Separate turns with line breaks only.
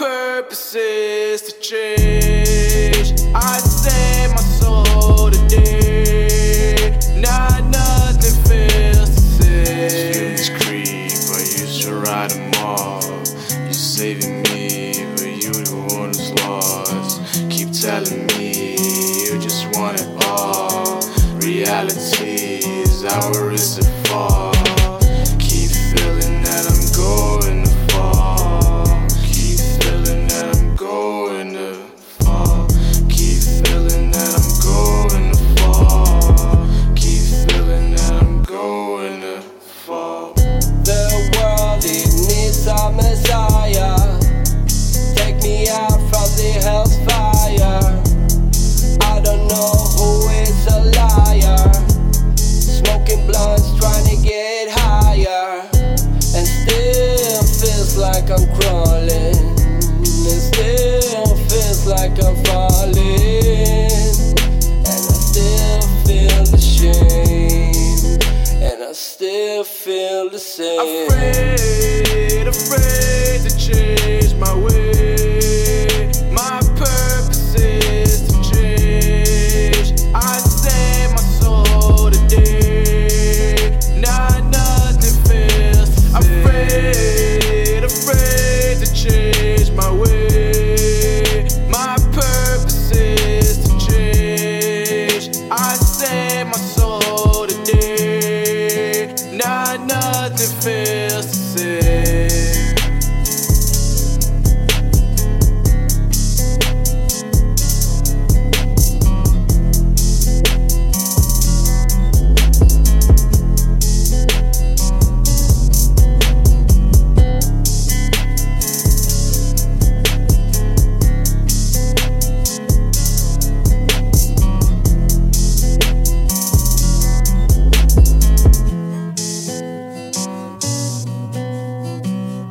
purpose is to change. I save my soul today. Now nothing feels the same. Humans
creep, I used to ride them all. You saving me, but you the one who's lost. Keep telling me you just want it all. Reality is our recipe.
like I'm crawling. It still feels like I'm falling. And I still feel the shame. And I still feel the same.
Afraid, afraid to change my way.